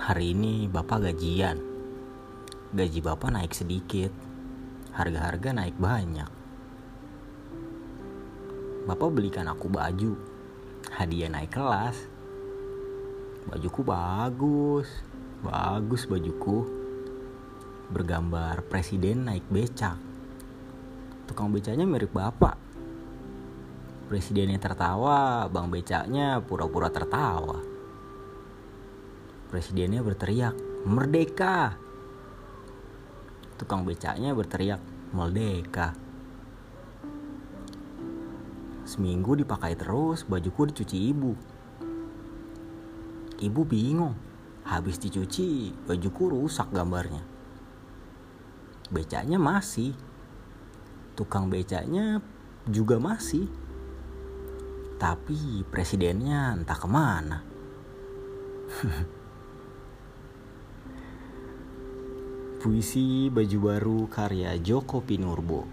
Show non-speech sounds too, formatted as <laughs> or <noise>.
Hari ini bapak gajian. Gaji bapak naik sedikit. Harga-harga naik banyak. Bapak belikan aku baju. Hadiah naik kelas. Bajuku bagus. Bagus bajuku. Bergambar presiden naik becak. Tukang becaknya mirip bapak. Presidennya tertawa, bang becaknya pura-pura tertawa. Presidennya berteriak, "Merdeka!" Tukang becaknya berteriak, "Merdeka!" Seminggu dipakai terus, bajuku dicuci ibu. Ibu bingung, habis dicuci, bajuku rusak gambarnya. Becaknya masih, tukang becaknya juga masih. Tapi presidennya entah ke mana. <laughs> Puisi Baju Baru karya Joko Pinurbo